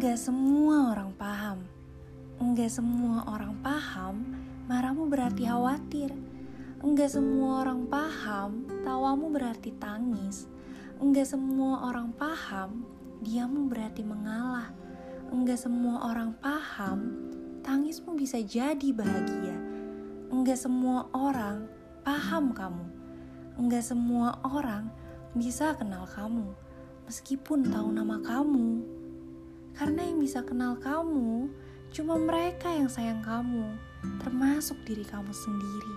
Enggak semua orang paham. Enggak semua orang paham marahmu berarti khawatir. Enggak semua orang paham tawamu berarti tangis. Enggak semua orang paham diammu berarti mengalah. Enggak semua orang paham tangismu bisa jadi bahagia. Enggak semua orang paham kamu. Enggak semua orang bisa kenal kamu meskipun tahu nama kamu. Karena yang bisa kenal kamu cuma mereka yang sayang kamu, termasuk diri kamu sendiri.